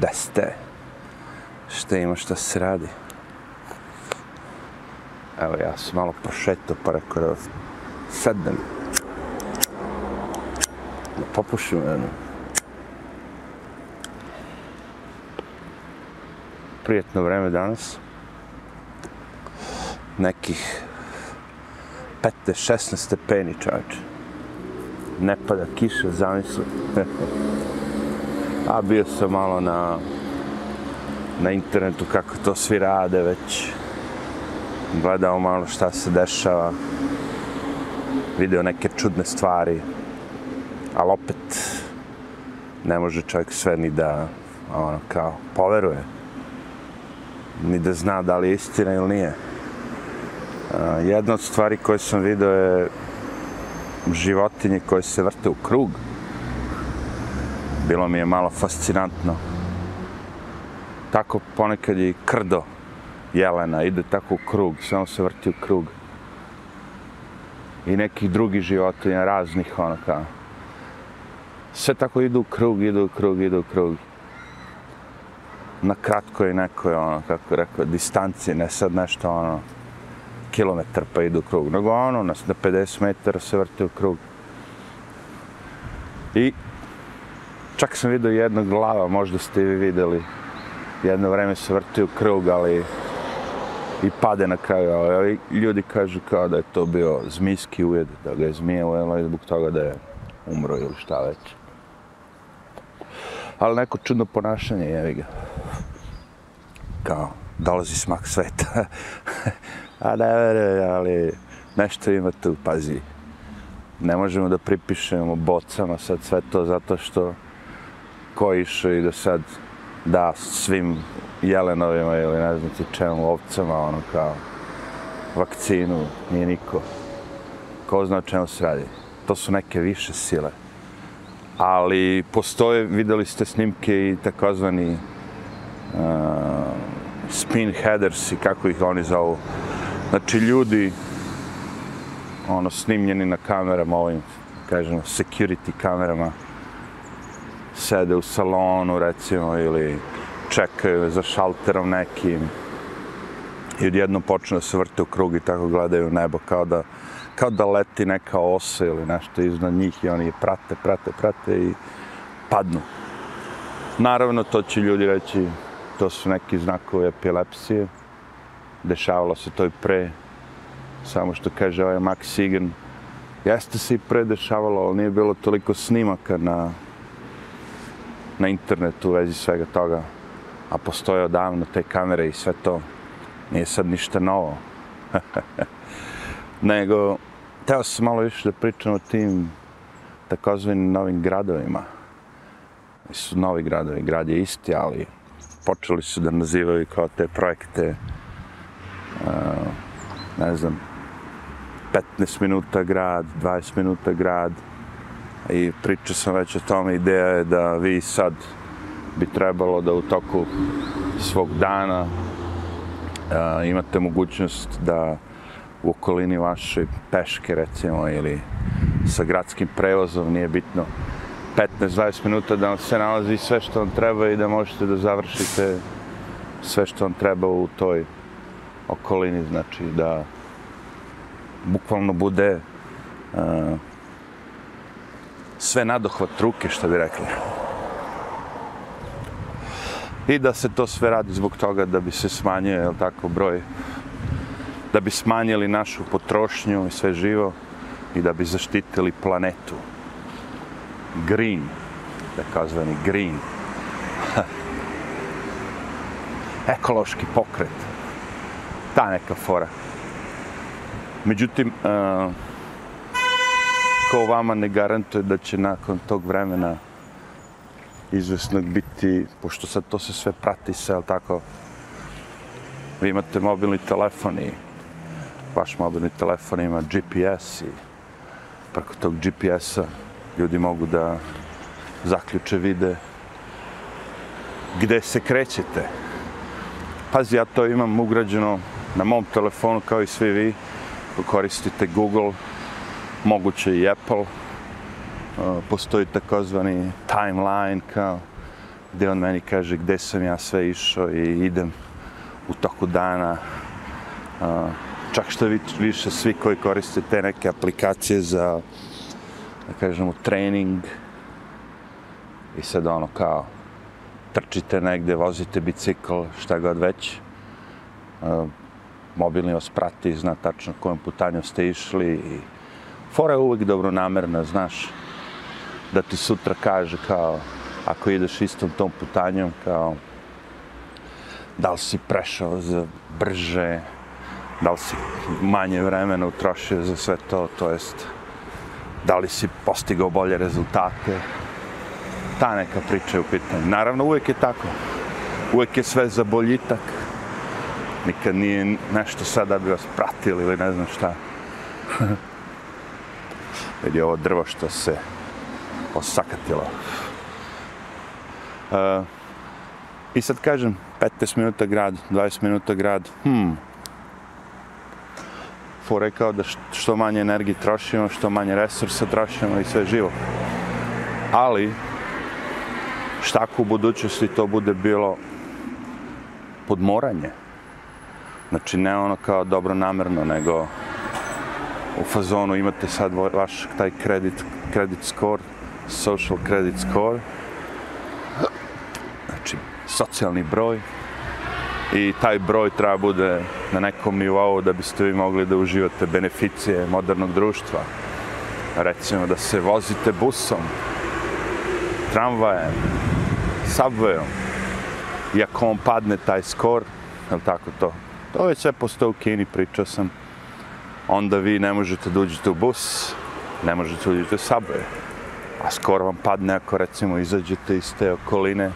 Da ste? Šta ima šta se radi? Evo ja sam malo prošetao pa rekao da sednem. Da popušim jednu. Prijetno vreme danas. Nekih 15-16 stepeni čovječe. Ne pada kiša, zamisli. A bio sam malo na na internetu kako to svi rade već. Gledao malo šta se dešava. Video neke čudne stvari. Ali opet ne može čovjek sve ni da ono kao poveruje. Ni da zna da li je istina ili nije. Uh, jedna od stvari koje sam video je životinje koje se vrte u krug. Bilo mi je malo fascinantno. Tako ponekad i krdo jelena ide tako u krug, samo se vrti u krug. I nekih drugih životinja, raznih ono kao. Sve tako idu u krug, idu u krug, idu u krug. Na kratko je nekoj, ono, kako rekao, distanci, ne sad nešto, ono, kilometar pa idu u krug, nego ono, na 50 metara se vrti u krug. I čak sam vidio jednog glava, možda ste vi videli, jedno vreme se vrti u krug, ali i pade na kraju, ali ljudi kažu kao da je to bio zmijski ujed, da ga je zmije ujela i zbog toga da je umro ili šta već. Ali neko čudno ponašanje, jevi ga. Kao, dolazi smak sveta. A ne verujem, ali nešto ima tu, pazi. Ne možemo da pripišemo bocama sad sve to zato što kojiše i da sad da svim jelenovima ili ne znam ti čemu, ovcama, ono kao vakcinu, nije niko. Ko zna o čemu se radi? To su neke više sile. Ali postoje, videli ste snimke i takozvani uh, spin headers i kako ih oni zovu. Znači ljudi ono snimljeni na kamerama ovim, kažemo, security kamerama, sede u salonu recimo ili čekaju za šalterom nekim i odjedno počne da se vrte u krug i tako gledaju nebo kao da, kao da leti neka osa ili nešto iznad njih i oni prate, prate, prate i padnu. Naravno, to će ljudi reći, to su neki znakovi epilepsije. Dešavalo se to i pre, samo što kaže ovaj Max Sigan, jeste se i pre dešavalo, ali nije bilo toliko snimaka na, na internetu u vezi svega toga. A postoje odavno te kamere i sve to. Nije sad ništa novo. Nego, teo sam malo više da pričam o tim takozvanim novim gradovima. Su novi gradovi, grad je isti, ali počeli su da nazivaju kao te projekte uh, ne znam 15 minuta grad, 20 minuta grad i pričao sam već o tome, ideja je da vi sad bi trebalo da u toku svog dana a, imate mogućnost da u okolini vaše peške recimo ili sa gradskim prevozom, nije bitno 15-20 minuta da vam se nalazi sve što vam treba i da možete da završite sve što vam treba u toj okolini, znači da bukvalno bude uh, sve nadohvat ruke, što bi rekli. I da se to sve radi zbog toga da bi se smanjio, jel tako, broj, da bi smanjili našu potrošnju i sve živo i da bi zaštitili planetu. Green, takozvani green. Ekološki pokret. Ta neka fora. Međutim, uh, niko vama ne garantuje da će nakon tog vremena izvesnog biti, pošto sad to se sve prati se, ali tako, vi imate mobilni telefon i vaš mobilni telefon ima GPS i preko tog GPS-a ljudi mogu da zaključe vide gde se krećete. Pazi, ja to imam ugrađeno na mom telefonu kao i svi vi. Koristite Google, moguće i Apple. Postoji takozvani timeline kao gdje on meni kaže gdje sam ja sve išao i idem u toku dana. Čak što više svi koji koriste te neke aplikacije za, da kažemo, trening. I sad ono kao, trčite negde, vozite bicikl, šta god već. Mobilni vas prati, zna tačno kojom putanjom ste išli i fora je uvek dobronamerna, znaš, da ti sutra kaže kao, ako ideš istom tom putanjom, kao, da li si prešao za brže, da li si manje vremena utrošio za sve to, to jest, da li si postigao bolje rezultate, ta neka priča je u pitanju. Naravno, uvijek je tako. Uvijek je sve za boljitak. Nikad nije nešto sada bi vas pratili ili ne znam šta. Vidi ovo drvo što se osakatilo. E, I sad kažem, 15 minuta grad, 20 minuta grad, hmm, Fo rekao da što manje energije trošimo, što manje resursa trošimo i sve živo. Ali, šta ako u budućnosti to bude bilo podmoranje? Znači, ne ono kao dobro namerno, nego u fazonu imate sad vaš taj kredit, kredit score, social credit score, znači, socijalni broj, i taj broj treba bude na nekom nivou da biste vi mogli da uživate beneficije modernog društva. Recimo da se vozite busom, tramvajem, subwayom, i ako vam padne taj skor, je tako to? To već sve postoje u Kini, pričao sam. Onda vi ne možete da uđete u bus, ne možete da uđete u subway. A skor vam padne ako recimo izađete iz te okoline,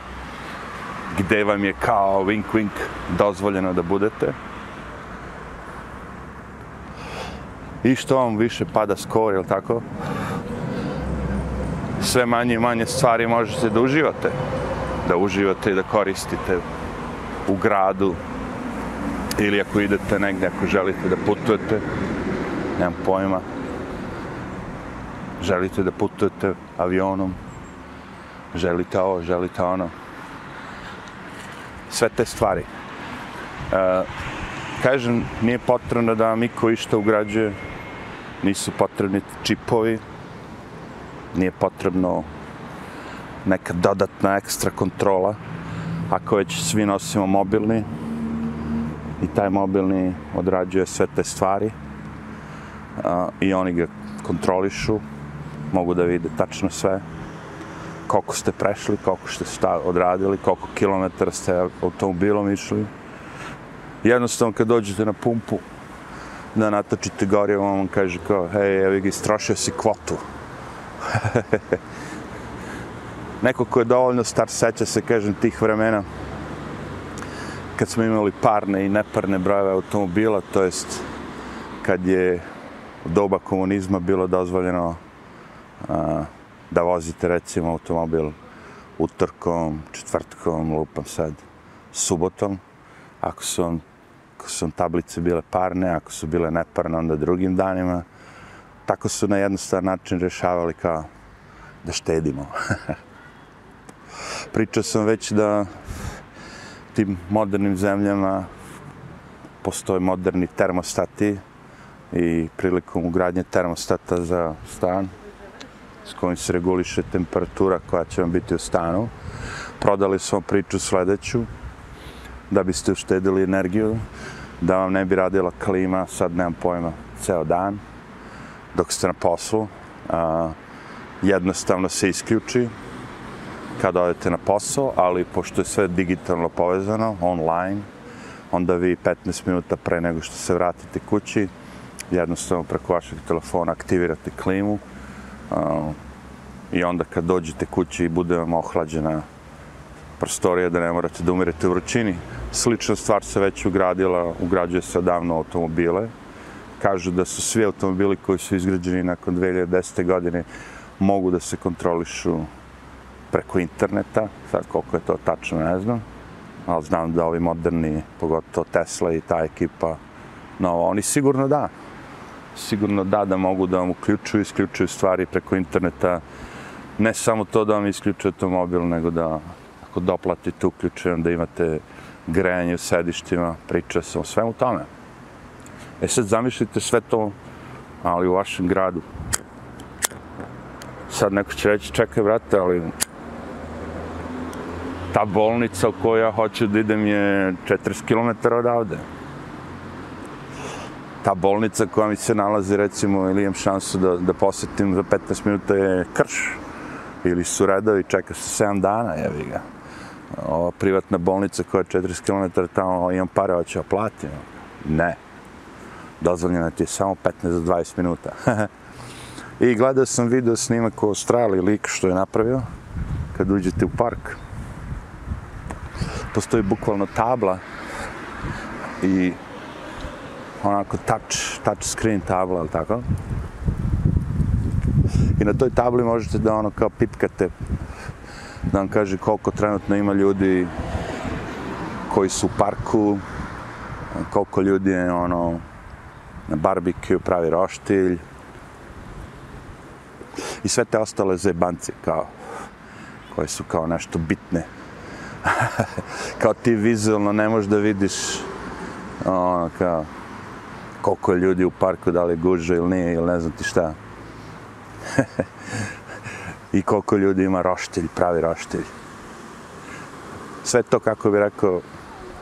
gde vam je kao wink wink dozvoljeno da budete. I što vam više pada skor, jel tako? Sve manje i manje stvari možete da uživate. Da uživate i da koristite u gradu. Ili ako idete negdje, ako želite da putujete. Nemam pojma. Želite da putujete avionom. Želite ovo, želite ono sve te stvari. E, kažem, nije potrebno da vam iko išta ugrađuje, nisu potrebni čipovi, nije potrebno neka dodatna ekstra kontrola, ako već svi nosimo mobilni i taj mobilni odrađuje sve te stvari a, i oni ga kontrolišu, mogu da vide tačno sve, koliko ste prešli, koliko ste šta odradili, koliko kilometara ste automobilom išli. Jednostavno kad dođete na pumpu da natočite gorivo, on vam kaže kao, hej, evo ga, istrošio si kvotu. Neko ko je dovoljno star, seća se, kažem, tih vremena, kad smo imali parne i neparne brojeve automobila, to jest kad je doba komunizma bilo dozvoljeno a, da vozite recimo automobil utorkom, četvrtkom, lupam sad, subotom. Ako su, on, ako su tablice bile parne, ako su bile neparne, onda drugim danima. Tako su na jednostavan način rješavali kao da štedimo. Pričao sam već da tim modernim zemljama postoje moderni termostati i prilikom ugradnje termostata za stan s kojim se reguliše temperatura koja će vam biti u stanu. Prodali smo priču sledeću, da biste uštedili energiju, da vam ne bi radila klima, sad nemam pojma, ceo dan, dok ste na poslu. A, jednostavno se isključi kada odete na posao, ali pošto je sve digitalno povezano, online, onda vi 15 minuta pre nego što se vratite kući, jednostavno preko vašeg telefona aktivirate klimu, i onda kad dođete kući i bude vam ohlađena prostorija da ne morate da umirete u vrućini. Slična stvar se već ugradila, ugrađuje se odavno automobile. Kažu da su svi automobili koji su izgrađeni nakon 2010. godine mogu da se kontrolišu preko interneta. Sad koliko je to tačno ne znam. Ali znam da ovi moderni, pogotovo Tesla i ta ekipa, no oni sigurno da sigurno da da mogu da vam uključuju, isključuju stvari preko interneta. Ne samo to da vam isključuje automobil, nego da ako doplatite uključujem da imate grejanje u sedištima, priča se o svemu tome. E sad zamislite sve to, ali u vašem gradu. Sad neko će reći, čekaj vrate, ali ta bolnica u kojoj ja hoću da idem je 40 km odavde. Ta bolnica koja mi se nalazi, recimo, ili imam šansu da, da posjetim za 15 minuta je krš. Ili su redovi, čeka se 7 dana, jevi ga. Ova privatna bolnica koja je 40 km tamo, imam pare, hoće da platim. Ne. Dozvoljeno ti je samo 15 do 20 minuta. I gledao sam video snimak u Australiji, lik što je napravio, kad uđete u park postoji bukvalno tabla i onako touch, touch screen tabla, ali tako? I na toj tabli možete da ono kao pipkate da vam kaže koliko trenutno ima ljudi koji su u parku, koliko ljudi je ono na barbecue, pravi roštilj i sve te ostale zebanci kao koje su kao nešto bitne kao ti vizualno ne možeš da vidiš ono kao koliko je ljudi u parku, da li gužu ili nije ili ne znam ti šta. I koliko ljudi ima roštilj, pravi roštilj. Sve to, kako bi rekao,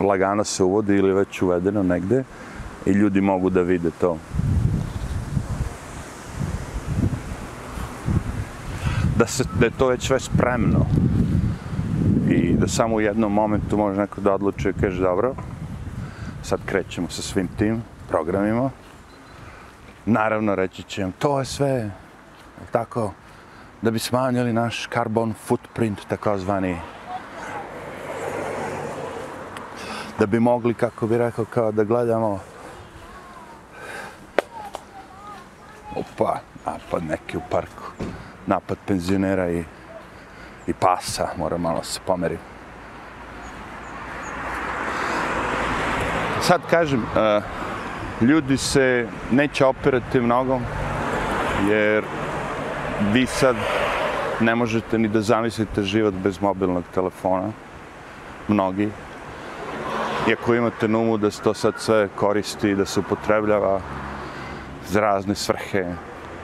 lagano se uvodi ili već uvedeno negde i ljudi mogu da vide to. Da, se, da je to već sve spremno i da samo u jednom momentu može neko da odluči i kaže dobro, sad krećemo sa svim tim programima. Naravno, reći će im, to je sve, tako, da bi smanjili naš carbon footprint, takozvani, da bi mogli, kako bi rekao, kao da gledamo opa, napad neki u parku, napad penzionera i i pasa, mora malo se pomeri. Sad kažem, uh, ljudi se neće operati mnogo, jer vi sad ne možete ni da zamislite život bez mobilnog telefona. Mnogi. Iako imate na umu da se to sad sve koristi i da se upotrebljava za razne svrhe,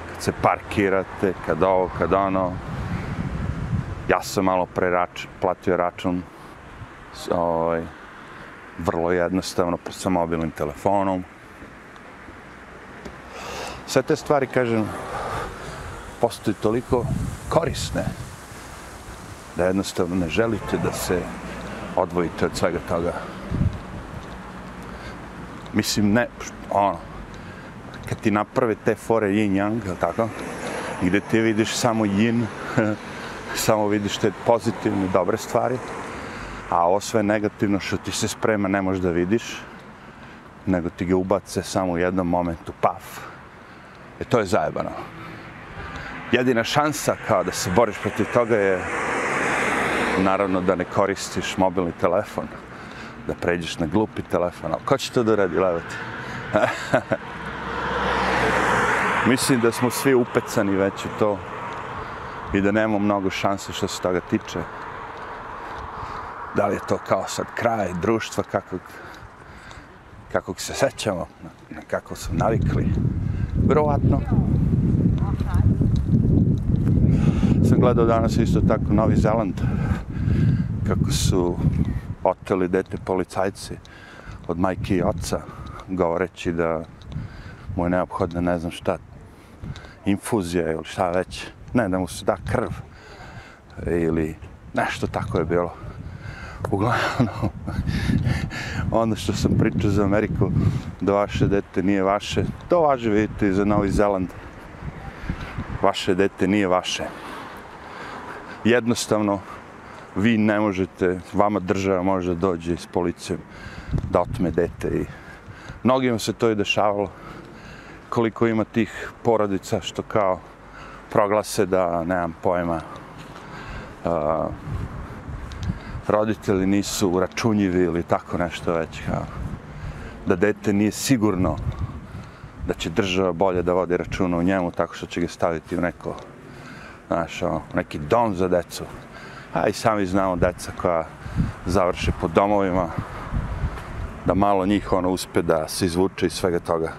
kad se parkirate, kad ovo, kad ono, Ja sam malo pre rač, platio račun ovaj, vrlo jednostavno sa mobilnim telefonom. Sve te stvari, kažem, postoji toliko korisne da jednostavno ne želite da se odvojite od svega toga. Mislim, ne, ono, kad ti naprave te fore yin-yang, tako, gde ti vidiš samo yin, samo vidiš te pozitivne, dobre stvari, a ovo sve negativno što ti se sprema ne možeš da vidiš, nego ti ga ubace samo u jednom momentu, paf. E to je zajebano. Jedina šansa kao da se boriš protiv toga je naravno da ne koristiš mobilni telefon, da pređeš na glupi telefon. Ali ko će to da radi, levati? Mislim da smo svi upecani već u to i da nemamo mnogo šanse što se toga tiče. Da li je to kao sad kraj društva kakvog, kakvog se sećamo, na kako smo navikli? Vjerovatno. Sam gledao danas isto tako Novi Zeland, kako su oteli dete policajci od majke i oca, govoreći da mu je neophodna ne znam šta, infuzija ili šta već ne, da mu se da krv ili nešto tako je bilo. Uglavnom, ono što sam pričao za Ameriku, da vaše dete nije vaše, to važe vidite i za Novi Zeland. Vaše dete nije vaše. Jednostavno, vi ne možete, vama država može da dođe s policijom da otme dete i mnogima se to i dešavalo koliko ima tih porodica što kao proglase da, nemam pojma, uh, roditelji nisu računjivi ili tako nešto već, kao, da dete nije sigurno da će država bolje da vodi računa u njemu tako što će ga staviti u neko, znaš, ono, neki dom za decu. a i sami znamo deca koja završe po domovima, da malo njih ono uspe da se izvuče iz svega toga.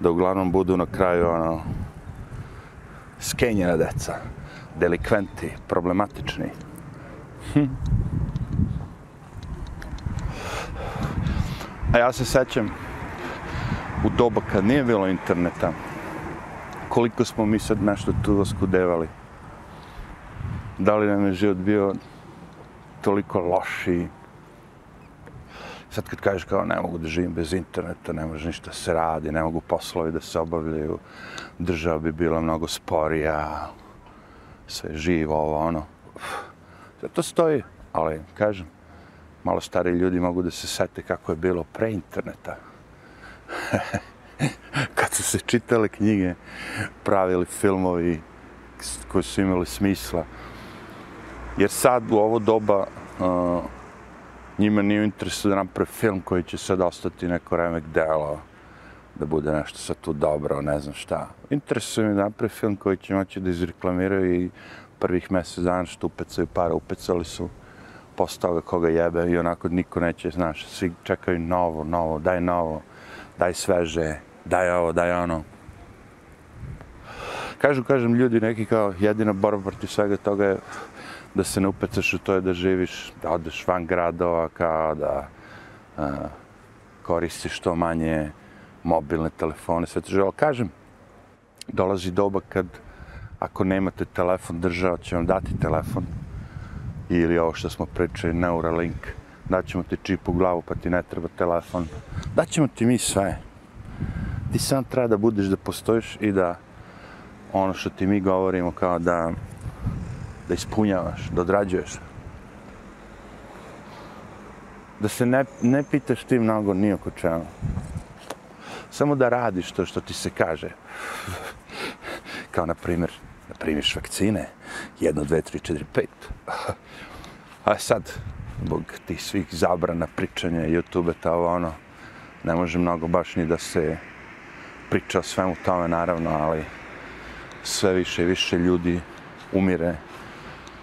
Da uglavnom budu na kraju ono skenjena deca, delikventi, problematični. Hm. A ja se sećam u doba kad nije bilo interneta, koliko smo mi sad nešto tu oskudevali. Da li nam je život bio toliko loši. Sad kad kažeš kao ne mogu da živim bez interneta, ne može ništa se radi, ne mogu poslovi da se obavljaju, država bi bila mnogo sporija, sve živo, ovo, ono. Sve to stoji, ali kažem, malo stari ljudi mogu da se sete kako je bilo pre interneta. kad su se čitale knjige, pravili filmovi koji su imali smisla. Jer sad u ovo doba uh, njima nije u interesu da naprave film koji će sad ostati neko remek delo, da bude nešto sad tu dobro, ne znam šta. Interesuje mi da naprave film koji će moći da izreklamiraju i prvih mjesec dana što upecaju para, upecali su posle toga koga jebe i onako niko neće, znaš, svi čekaju novo, novo, daj novo, daj sveže, daj ovo, daj ono. Kažu, kažem, ljudi neki kao jedina borba protiv svega toga je da se ne upecaš u to je da živiš, da odeš van gradova, kao da a, koristiš što manje mobilne telefone, sve to živo. Kažem, dolazi doba kad ako nemate telefon, država će vam dati telefon ili ovo što smo pričali, Neuralink, daćemo ti čip u glavu pa ti ne treba telefon. Daćemo ti mi sve. Ti sam treba da budeš da postojiš i da ono što ti mi govorimo kao da da ispunjavaš, da odrađuješ. Da se ne, ne pitaš ti mnogo ni oko čemu. Samo da radiš to što ti se kaže. Kao na primjer, da primiš vakcine. Jedno, dve, tri, četiri, pet. A sad, zbog tih svih zabrana, pričanja, YouTube, ta ovo ono, ne može mnogo baš ni da se priča o svemu tome, naravno, ali sve više i više ljudi umire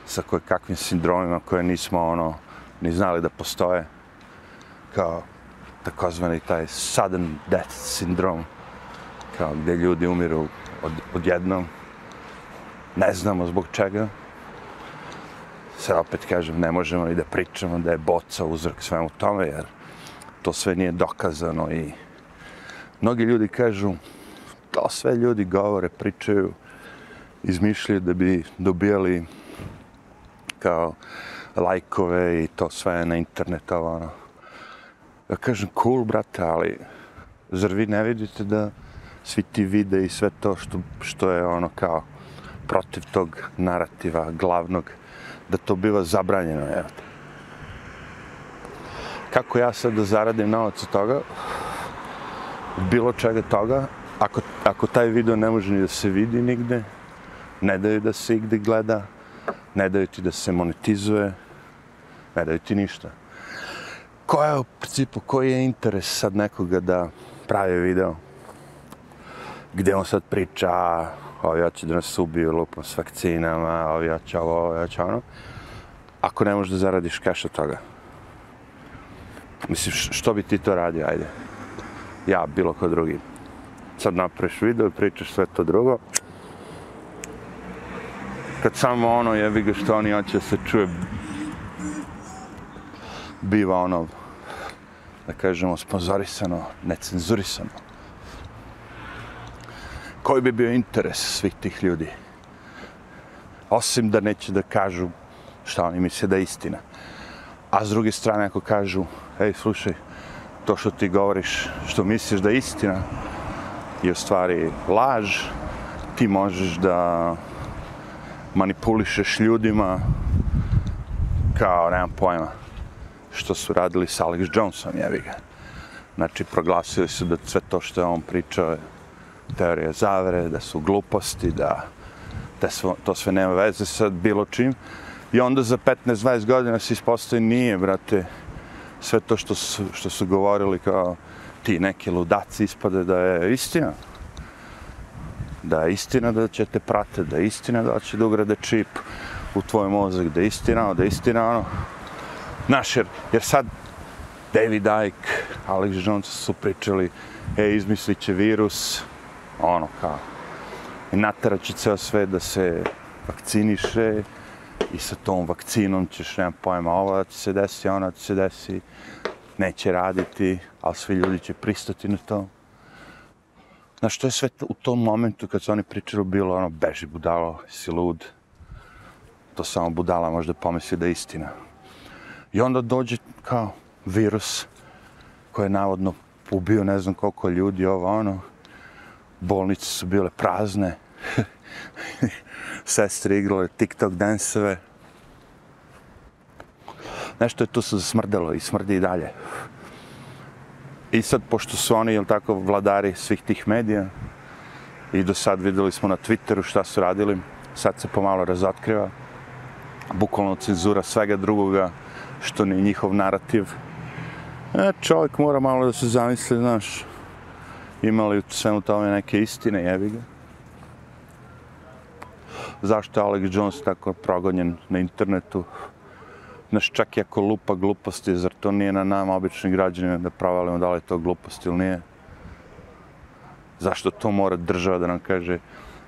sa koje kakvim sindromima koje nismo ono ni znali da postoje kao takozvani taj sudden death sindrom kao gdje ljudi umiru od, odjednom ne znamo zbog čega se opet kažem ne možemo i da pričamo da je boca uzrok svemu tome jer to sve nije dokazano i mnogi ljudi kažu to sve ljudi govore, pričaju izmišljaju da bi dobijali kao lajkove i to sve na internetu, ono. Ja kažem, cool, brate, ali zar vi ne vidite da svi ti vide i sve to što, što je ono kao protiv tog narativa glavnog, da to biva zabranjeno, evo Kako ja sad da zaradim novac od toga, bilo čega toga, ako, ako taj video ne može ni da se vidi nigde, ne daju da se igde gleda, ne daju ti da se monetizuje, ne daju ti ništa. Ko je u principu, koji je interes sad nekoga da pravi video? Gdje on sad priča ovi hoće da nas ubiju lupom s vakcinama, ovi hoće ovo, ovi hoće ono, ako ne možeš da zaradiš keš od toga. Mislim, što bi ti to radio, ajde. Ja, bilo ko drugi. Sad napraviš video i pričaš sve to drugo, kad samo ono jebi ga što oni hoće se čuje biva ono da kažemo sponzorisano, necenzurisano. Koji bi bio interes svih tih ljudi? Osim da neće da kažu šta oni misle da je istina. A s druge strane ako kažu, ej slušaj, to što ti govoriš, što misliš da je istina, je u stvari laž, ti možeš da manipulišeš ljudima kao, nemam pojma, što su radili s Alex Jonesom, jevi ga. Znači, proglasili su da sve to što je on pričao je teorije zavere, da su gluposti, da da svo, to sve nema veze sa bilo čim. I onda za 15-20 godina se ispostoji nije, brate, sve to što su, što su govorili kao ti neki ludaci ispade da je istina da je istina da ćete prate, da je istina da će da ugrade čip u tvoj mozak da je istina, ono, da je istina, ono. Znaš, jer, jer sad David Icke, Alex Jones su pričali, e, izmislit će virus, ono, kao, nataraći će ceo sve da se vakciniše i sa tom vakcinom ćeš, nemam pojma, ovo da ti se desi, ono da ti se desi, neće raditi, ali svi ljudi će pristati na to. Znaš, to je sve u tom momentu kad su oni pričali bilo ono, beži budalo, si lud. To samo budala možda pomisli da je istina. I onda dođe kao virus koji je navodno ubio ne znam koliko ljudi, ovo ono. Bolnice su bile prazne. Sestre igrale TikTok danseve. Nešto je tu se smrdelo i smrdi i dalje. I sad, pošto su oni, jel tako, vladari svih tih medija, i do sad videli smo na Twitteru šta su radili, sad se pomalo razotkriva, bukvalno cenzura svega drugoga, što ni njihov narativ. E, čovjek mora malo da se zamisli, znaš, imali u svemu tome neke istine, jebi ga. Zašto je Alex Jones tako progonjen na internetu? Znaš, čak i ako lupa gluposti, zar to nije na nama, običnim građanima, da pravalimo da li je to glupost ili nije? Zašto to mora država da nam kaže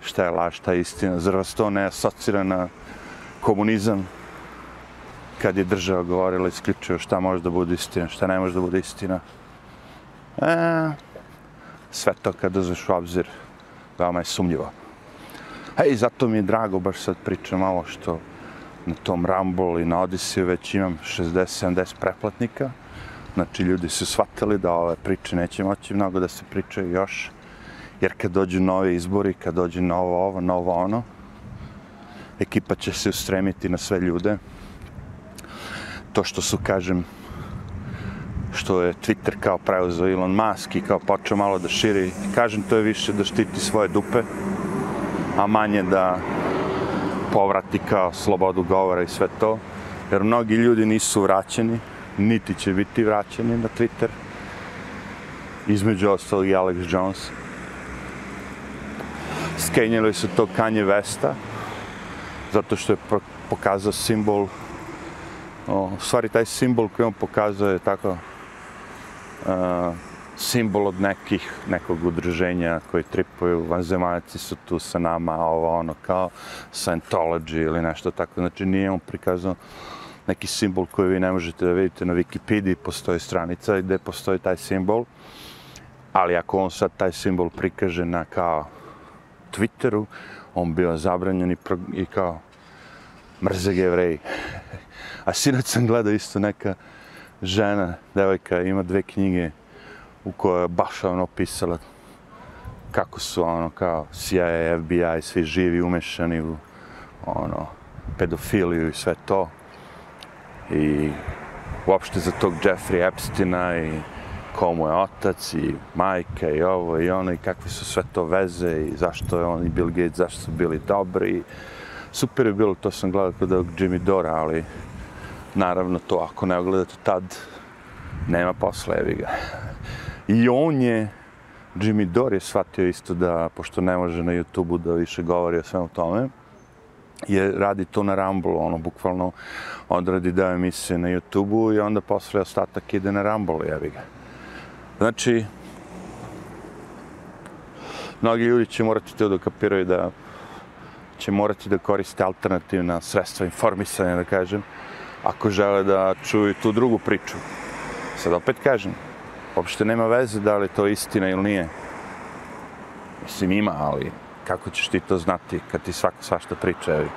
šta je laž, šta je istina? Zar vas to ne asocira na komunizam? Kad je država govorila isključivo šta može da bude istina, šta ne može da bude istina? E, sve to kad uzmeš u obzir, veoma je sumljivo. Hej, zato mi je drago, baš sad pričam malo što na tom Rumble i na Odyssey već imam 60-70 preplatnika. Znači, ljudi su shvatili da ove priče neće moći mnogo da se pričaju još. Jer kad dođu nove izbori, kad dođe novo ovo, novo ono, ekipa će se ustremiti na sve ljude. To što su, kažem, što je Twitter kao preuzeo Elon Musk i kao počeo malo da širi, kažem, to je više da štiti svoje dupe, a manje da povrati kao slobodu govora i sve to, jer mnogi ljudi nisu vraćeni, niti će biti vraćeni na Twitter, između ostalog i Alex Jones. Skenjali su to Kanye Vesta, zato što je pokazao simbol, o, u stvari taj simbol koji on pokazao je tako, uh, simbol od nekih, nekog udruženja koji tripuju, vanzemaljci su tu sa nama, ovo ono kao Scientology ili nešto tako. Znači nije on prikazan neki simbol koji vi ne možete da vidite na Wikipediji, postoji stranica gde postoji taj simbol, ali ako on sad taj simbol prikaže na kao Twitteru, on bio zabranjen i, pro, i kao mrze jevreji. A sinoć sam gledao isto neka žena, devojka, ima dve knjige, u kojoj je baš ono pisala kako su ono kao CIA, FBI, svi živi umešani u ono pedofiliju i sve to. I uopšte za tog Jeffrey Epsteina i ko mu je otac i majka i ovo i ono i kakve su sve to veze i zašto je on i Bill Gates, zašto su bili dobri. Super je bilo, to sam gledao kod Jimmy Dora, ali naravno to ako ne ogledate tad, nema posla, evi ga. I on je, Jimmy Dore je shvatio isto da, pošto ne može na YouTube-u da više govori o svemu tome, je radi to na Rumble, ono, bukvalno odradi da emisije na YouTube-u i onda posle ostatak ide na Rumble, jevi ga. Znači, mnogi ljudi će morati to da kapiraju da će morati da koriste alternativna sredstva informisanja, da kažem, ako žele da čuju tu drugu priču. Sad opet kažem, uopšte nema veze da li to istina ili nije. Mislim, ima, ali kako ćeš ti to znati kad ti svako svašta priča, evi.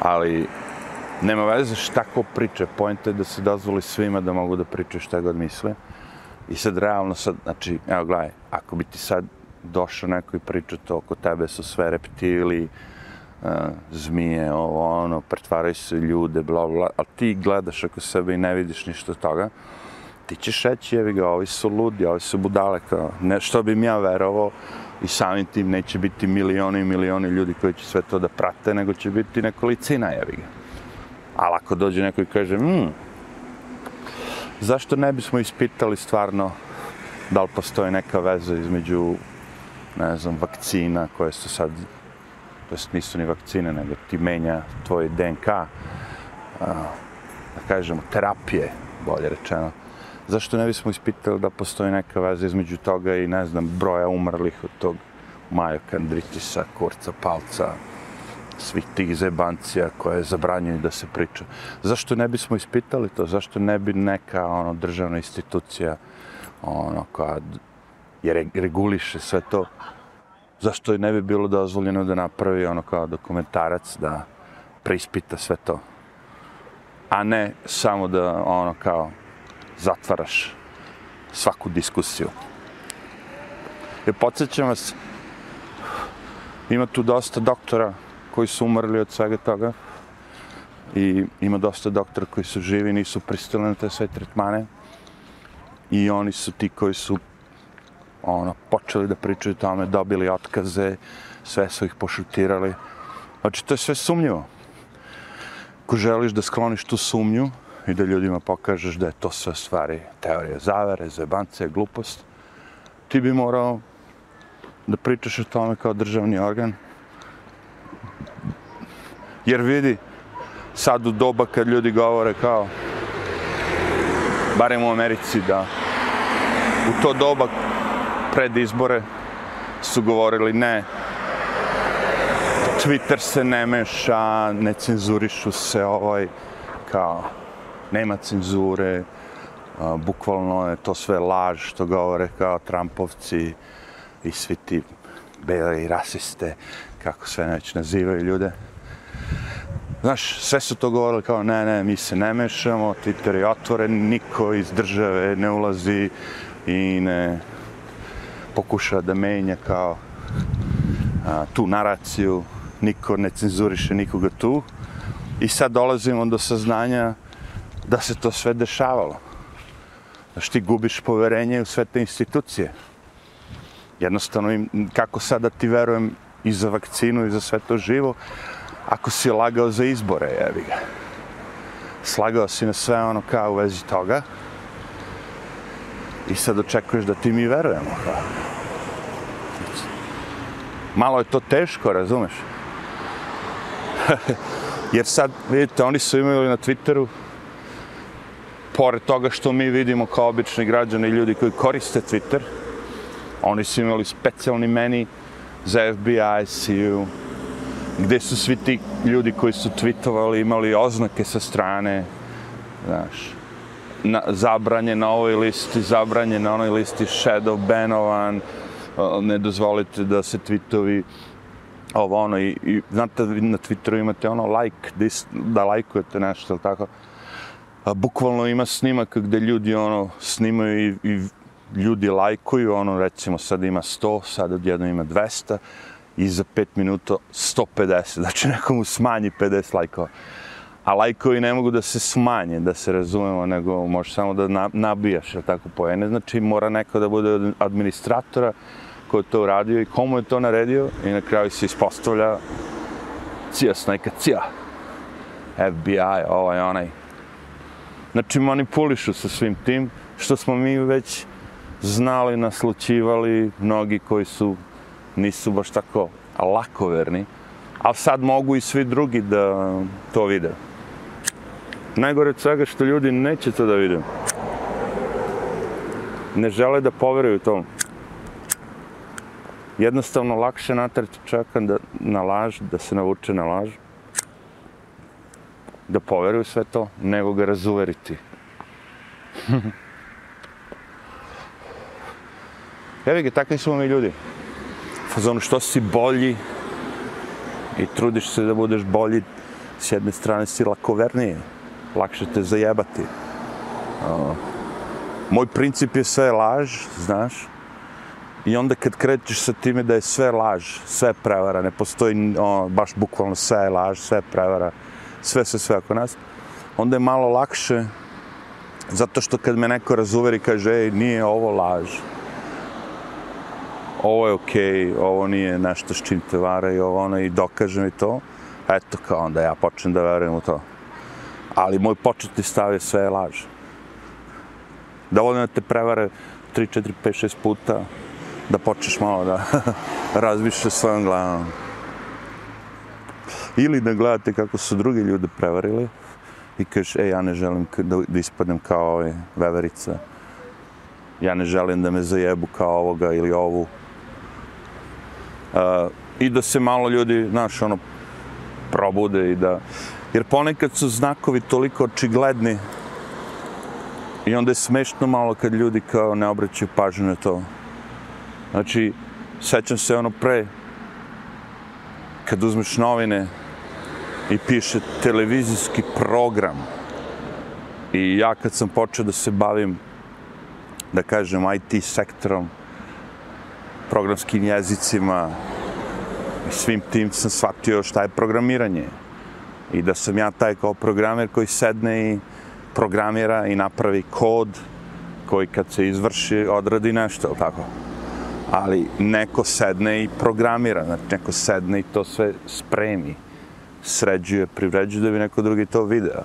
Ali, nema veze šta ko priča. Pojenta je da se dozvoli svima da mogu da pričaju šta god misle. I sad, realno, sad, znači, evo, gledaj, ako bi ti sad došao neko i pričao to oko tebe su sve reptili, zmije, ovo, ono, pretvaraju se ljude, bla, bla, ali ti gledaš oko sebe i ne vidiš ništa toga, ti ćeš reći, jevi ga, ovi su ludi, ovi su budale, kao, ne, što bi mi ja verovao, i samim tim neće biti milioni i milioni ljudi koji će sve to da prate, nego će biti nekolicina, jevi ga. Ali ako dođe neko i kaže, hm, zašto ne bismo ispitali stvarno da li postoji neka veza između, ne znam, vakcina koje su sad to jest nisu ni vakcine, nego ti menja tvoj DNK, a, da kažemo, terapije, bolje rečeno. Zašto ne bismo ispitali da postoji neka veza između toga i, ne znam, broja umrlih od tog majokandritisa, kurca, palca, svih tih zebancija koje zabranjuju da se priča. Zašto ne bismo ispitali to? Zašto ne bi neka ono, državna institucija ono, koja je reguliše sve to, zašto ne bi bilo dozvoljeno da napravi ono kao dokumentarac, da preispita sve to. A ne samo da ono kao zatvaraš svaku diskusiju. Jer podsjećam vas, ima tu dosta doktora koji su umrli od svega toga i ima dosta doktora koji su živi, nisu pristali na te sve tretmane i oni su ti koji su ono, počeli da pričaju tome, dobili otkaze, sve su ih pošutirali. Znači, to je sve sumnjivo. Ako želiš da skloniš tu sumnju i da ljudima pokažeš da je to sve stvari teorije zavere, zebance, glupost, ti bi morao da pričaš o tome kao državni organ. Jer vidi, sad u doba kad ljudi govore kao, barem u Americi, da u to doba pred izbore su govorili ne, Twitter se ne meša, ne cenzurišu se ovaj, kao, nema cenzure, a, bukvalno je to sve laž što govore kao Trumpovci i svi ti bele i rasiste, kako sve već nazivaju ljude. Znaš, sve su to govorili kao ne, ne, mi se ne mešamo, Twitter je otvoren, niko iz države ne ulazi i ne, pokuša da menja kao a, tu naraciju, niko ne cenzuriše nikoga tu. I sad dolazimo do saznanja da se to sve dešavalo. Znaš, ti gubiš poverenje u sve te institucije. Jednostavno, im, kako sada ti verujem i za vakcinu i za sve to živo, ako si lagao za izbore, jevi ga. Slagao si na sve ono kao u vezi toga, i sad očekuješ da ti mi verujemo. Malo je to teško, razumeš? Jer sad, vidite, oni su imali na Twitteru, pored toga što mi vidimo kao obični građani i ljudi koji koriste Twitter, oni su imali specijalni meni za FBI, CU, gde su svi ti ljudi koji su tweetovali imali oznake sa strane, znaš, na, zabranje na ovoj listi, zabranje na onoj listi, shadow banovan, ne dozvolite da se tweetovi ovo ono i, i znate na Twitteru imate ono like, dis, da lajkujete nešto, ili tako. A, bukvalno ima snimak gdje ljudi ono snimaju i, i ljudi lajkuju, ono recimo sad ima 100, sad odjedno ima 200 i za 5 minuta 150, znači nekomu smanji 50 lajkova a lajkovi ne mogu da se smanje, da se razumemo, nego možeš samo da nabijaš, jel tako, pojene. Znači, mora neko da bude od administratora ko je to uradio i komu je to naredio i na kraju se ispostavlja cija snajka, cija. FBI, ovaj, onaj. Znači, manipulišu sa svim tim, što smo mi već znali, naslučivali, mnogi koji su, nisu baš tako lakoverni, ali sad mogu i svi drugi da to vide. Najgore od svega što ljudi neće to da vide. Ne žele da poveruju to. Jednostavno lakše natrati čovjeka da, na laž, da se navuče na laž, da poveruju sve to, nego ga razuveriti. Evi ga, takvi smo mi ljudi. Fazonu, što si bolji i trudiš se da budeš bolji, s jedne strane si lakoverniji lakše te zajebati. Uh, moj princip je sve laž, znaš, i onda kad krećeš sa time da je sve laž, sve prevara, ne postoji o, baš bukvalno sve je laž, sve prevara, sve se sve oko nas, onda je malo lakše, zato što kad me neko razuveri kaže, ej, nije ovo laž, ovo je okej, okay, ovo nije nešto s čim te vara i ovo ono i dokaže mi to, eto kao onda ja počnem da verujem u to ali moj početni stav je sve laž. Dovoljno da te prevare 3, 4, 5, 6 puta, da počneš malo da razmišljaš svojom glavom. Ili da gledate kako su drugi ljudi prevarili i kažeš, e, ja ne želim da, da ispadnem kao ove veverice. Ja ne želim da me zajebu kao ovoga ili ovu. Uh, I da se malo ljudi, znaš, ono, probude i da... Jer ponekad su znakovi toliko očigledni i onda je smešno malo kad ljudi kao ne obraćaju pažnju na to. Znači, sećam se ono pre, kad uzmeš novine i piše televizijski program i ja kad sam počeo da se bavim, da kažem, IT sektorom, programskim jezicima svim tim sam shvatio šta je programiranje. I da sam ja taj kao programer koji sedne i programira i napravi kod koji kad se izvrši odradi nešto, tako ali neko sedne i programira, znači neko sedne i to sve spremi, sređuje, privređuje da bi neko drugi to video.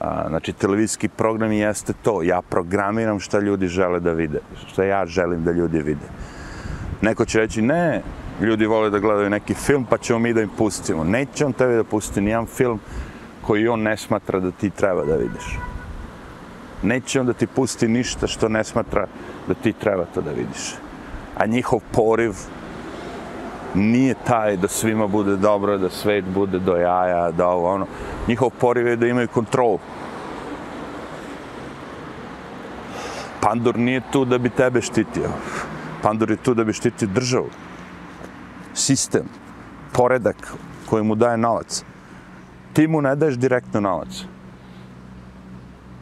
A, znači, televizijski program jeste to, ja programiram šta ljudi žele da vide, šta ja želim da ljudi vide. Neko će reći, ne, ljudi vole da gledaju neki film, pa ćemo mi da im pustimo. Neće on tebi da pusti nijedan film koji on ne smatra da ti treba da vidiš. Neće on da ti pusti ništa što ne smatra da ti treba to da vidiš a njihov poriv nije taj da svima bude dobro, da svet bude do jaja, da ovo ono. Njihov poriv je da imaju kontrol. Pandur nije tu da bi tebe štitio. Pandur je tu da bi štitio državu. Sistem, poredak koji mu daje novac. Ti mu ne daješ direktno novac.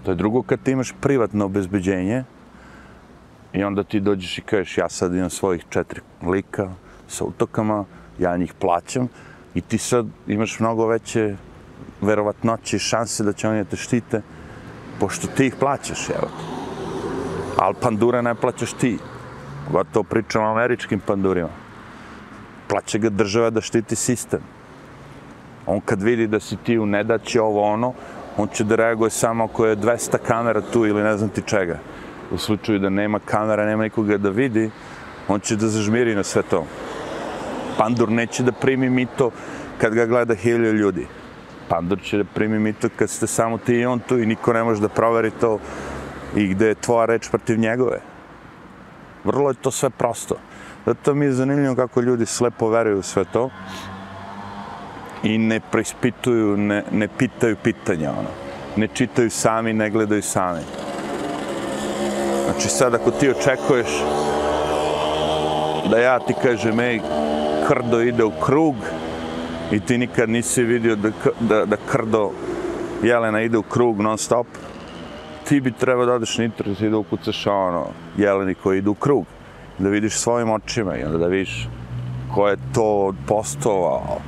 To je drugo kad ti imaš privatno obezbeđenje, I onda ti dođeš i kažeš, ja sad imam svojih četiri lika sa utokama, ja njih plaćam i ti sad imaš mnogo veće verovatnoće i šanse da će oni te štite, pošto ti ih plaćaš, evo. Al pandura ne plaćaš ti. Gotovo pričam o američkim pandurima. Plaća ga država da štiti sistem. On kad vidi da si ti u nedaći ovo ono, on će da reaguje samo ako je 200 kamera tu ili ne znam ti čega u slučaju da nema kamera, nema nikoga da vidi, on će da zažmiri na sve to. Pandur neće da primi mito kad ga gleda hilje ljudi. Pandur će da primi mito kad ste samo ti i on tu i niko ne može da proveri to i gde je tvoja reč protiv njegove. Vrlo je to sve prosto. Zato mi je zanimljivo kako ljudi slepo veruju sve to i ne preispituju, ne, ne pitaju pitanja. Ono. Ne čitaju sami, ne gledaju sami. Znači sad ako ti očekuješ da ja ti kažem, ej, krdo ide u krug i ti nikad nisi vidio da, da, da krdo jelena ide u krug non stop, ti bi trebao da odeš na internet i da ukucaš ono, jeleni koji idu u krug. Da vidiš svojim očima i onda da vidiš ko je to postovao,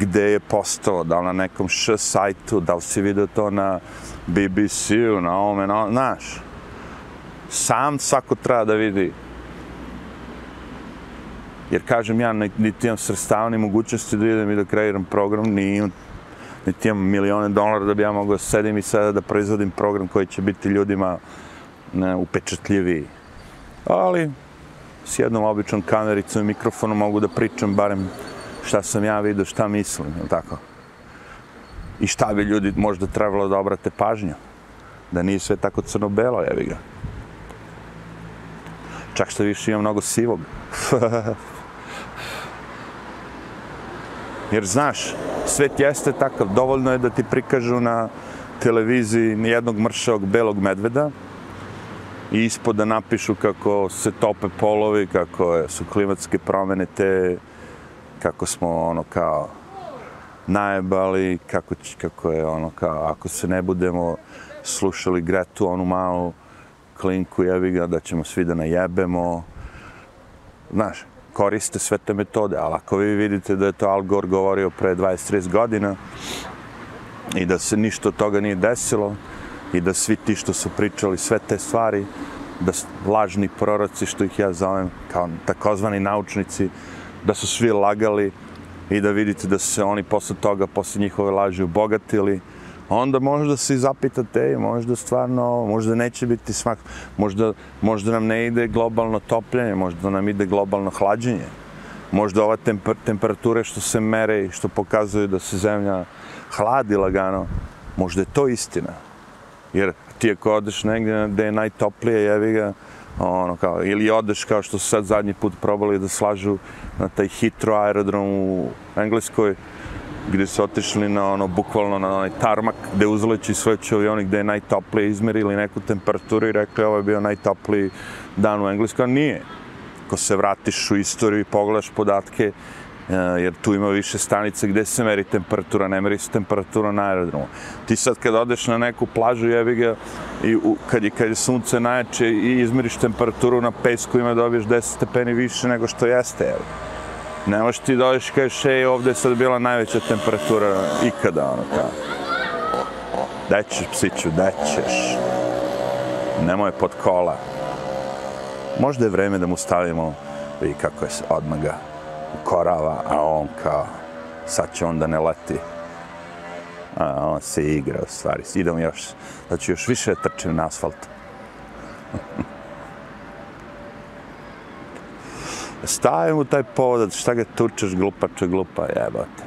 gde je postovao, da li na nekom š sajtu, da li si vidio to na BBC-u, na ovome, na, znaš sam svako treba da vidi. Jer kažem ja, niti imam srstava ni mogućnosti da idem i da kreiram program, ni imam niti imam milione dolara da bi ja mogao sedim i sada da proizvodim program koji će biti ljudima ne, upečatljiviji. Ali s jednom običnom kamericom i mikrofonom mogu da pričam barem šta sam ja vidio, šta mislim, ili tako. I šta bi ljudi možda trebalo da obrate pažnju. Da nije sve tako crno-belo, jevi ga. Čak što više ima mnogo sivog. Jer znaš, svet jeste takav, dovoljno je da ti prikažu na televiziji jednog mršavog belog medveda i ispod da napišu kako se tope polovi, kako su klimatske promene te, kako smo ono kao najebali, kako, kako je ono kao, ako se ne budemo slušali Gretu, onu malu, klinku, jevi ga, da ćemo svi da najebemo. Znaš, koriste sve te metode, ali ako vi vidite da je to Al Gore govorio pre 20-30 godina i da se ništa od toga nije desilo i da svi ti što su pričali sve te stvari, da lažni proroci, što ih ja zovem, kao takozvani naučnici, da su svi lagali i da vidite da su se oni posle toga, posle njihove laži, obogatili, onda možda se i zapitate, možda stvarno, možda neće biti smak, možda, možda nam ne ide globalno topljenje, možda nam ide globalno hlađenje. Možda ova temper, temperature što se mere i što pokazuju da se zemlja hladi lagano, možda je to istina. Jer ti ako odeš negdje gde je najtoplije, jevi ga, ono kao, ili odeš kao što su sad zadnji put probali da slažu na taj hitro aerodrom u Engleskoj, gdje su otišli na ono, bukvalno na onaj tarmak gdje uzleći sve će avioni gdje je najtoplije, izmerili neku temperaturu i rekli ovo je bio najtopliji dan u Engleskoj, a nije. Ako se vratiš u istoriju i pogledaš podatke, Eh, jer tu ima više stanice gde se meri temperatura, ne meri se temperatura na aerodromu. Ti sad kad odeš na neku plažu jebi ga i u, kad, je, kad je sunce najjače i izmeriš temperaturu na pesku ima dobiješ 10 stepeni više nego što jeste. Jebi. Ne možeš ti dođeš i kažeš, ej, ovde je sad bila najveća temperatura ikada, ono kao. Dećeš, psiću, dećeš. Nemoj pod kola. Možda je vreme da mu stavimo, vidi kako je odmaga korava, a on kao, sad će onda ne leti. A on se igra u stvari. Idem još, da ću još više trčim na asfalt. Stavim mu taj povodac, šta ga tučeš, glupače, glupa, jebate.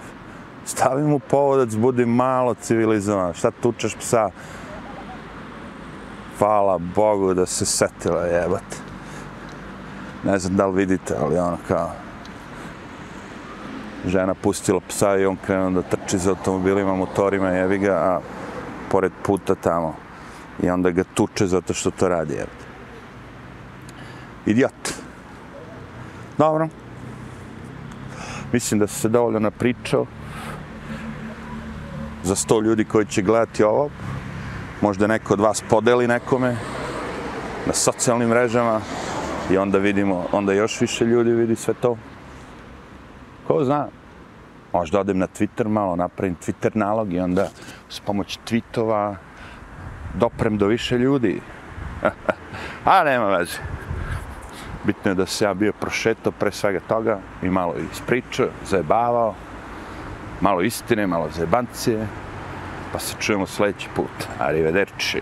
Stavim mu povodac, budi malo civilizovan, šta tučeš psa? Hvala Bogu da se setila, jebate. Ne znam da li vidite, ali ono kao, žena pustila psa i on krenuo da trči za automobilima, motorima, jevi ga, a pored puta tamo. I onda ga tuče zato što to radi, jevi. Idiot. Dobro. Mislim da se dovoljno napričao za sto ljudi koji će gledati ovo. Možda neko od vas podeli nekome na socijalnim mrežama i onda vidimo, onda još više ljudi vidi sve to. Ko zna? Možda odem na Twitter malo, napravim Twitter nalog i onda s pomoć tweetova doprem do više ljudi. A nema veze. Bitno je da se ja bio prošeto pre svega toga i malo ispričao, zajebavao, malo istine, malo zajebancije, pa se čujemo sljedeći put. Arrivederci.